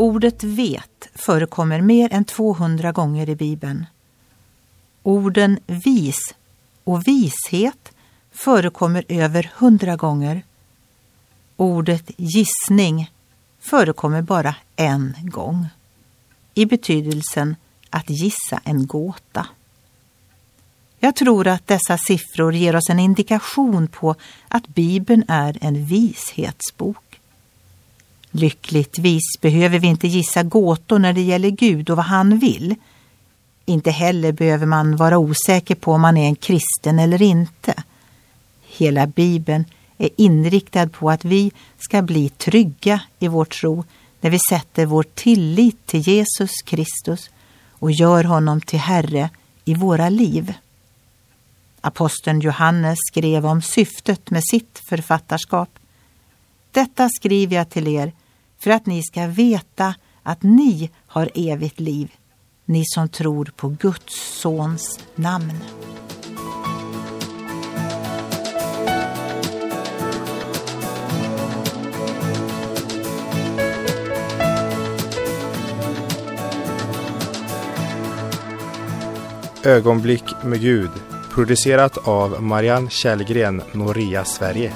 Ordet vet förekommer mer än 200 gånger i Bibeln. Orden vis och vishet förekommer över 100 gånger. Ordet gissning förekommer bara en gång i betydelsen att gissa en gåta. Jag tror att dessa siffror ger oss en indikation på att Bibeln är en vishetsbok. Lyckligtvis behöver vi inte gissa gåtor när det gäller Gud och vad han vill. Inte heller behöver man vara osäker på om man är en kristen eller inte. Hela Bibeln är inriktad på att vi ska bli trygga i vår tro när vi sätter vår tillit till Jesus Kristus och gör honom till Herre i våra liv. Aposteln Johannes skrev om syftet med sitt författarskap. Detta skriver jag till er för att ni ska veta att ni har evigt liv, ni som tror på Guds sons namn. Ögonblick med Gud producerat av Marianne Källgren, Noria Sverige.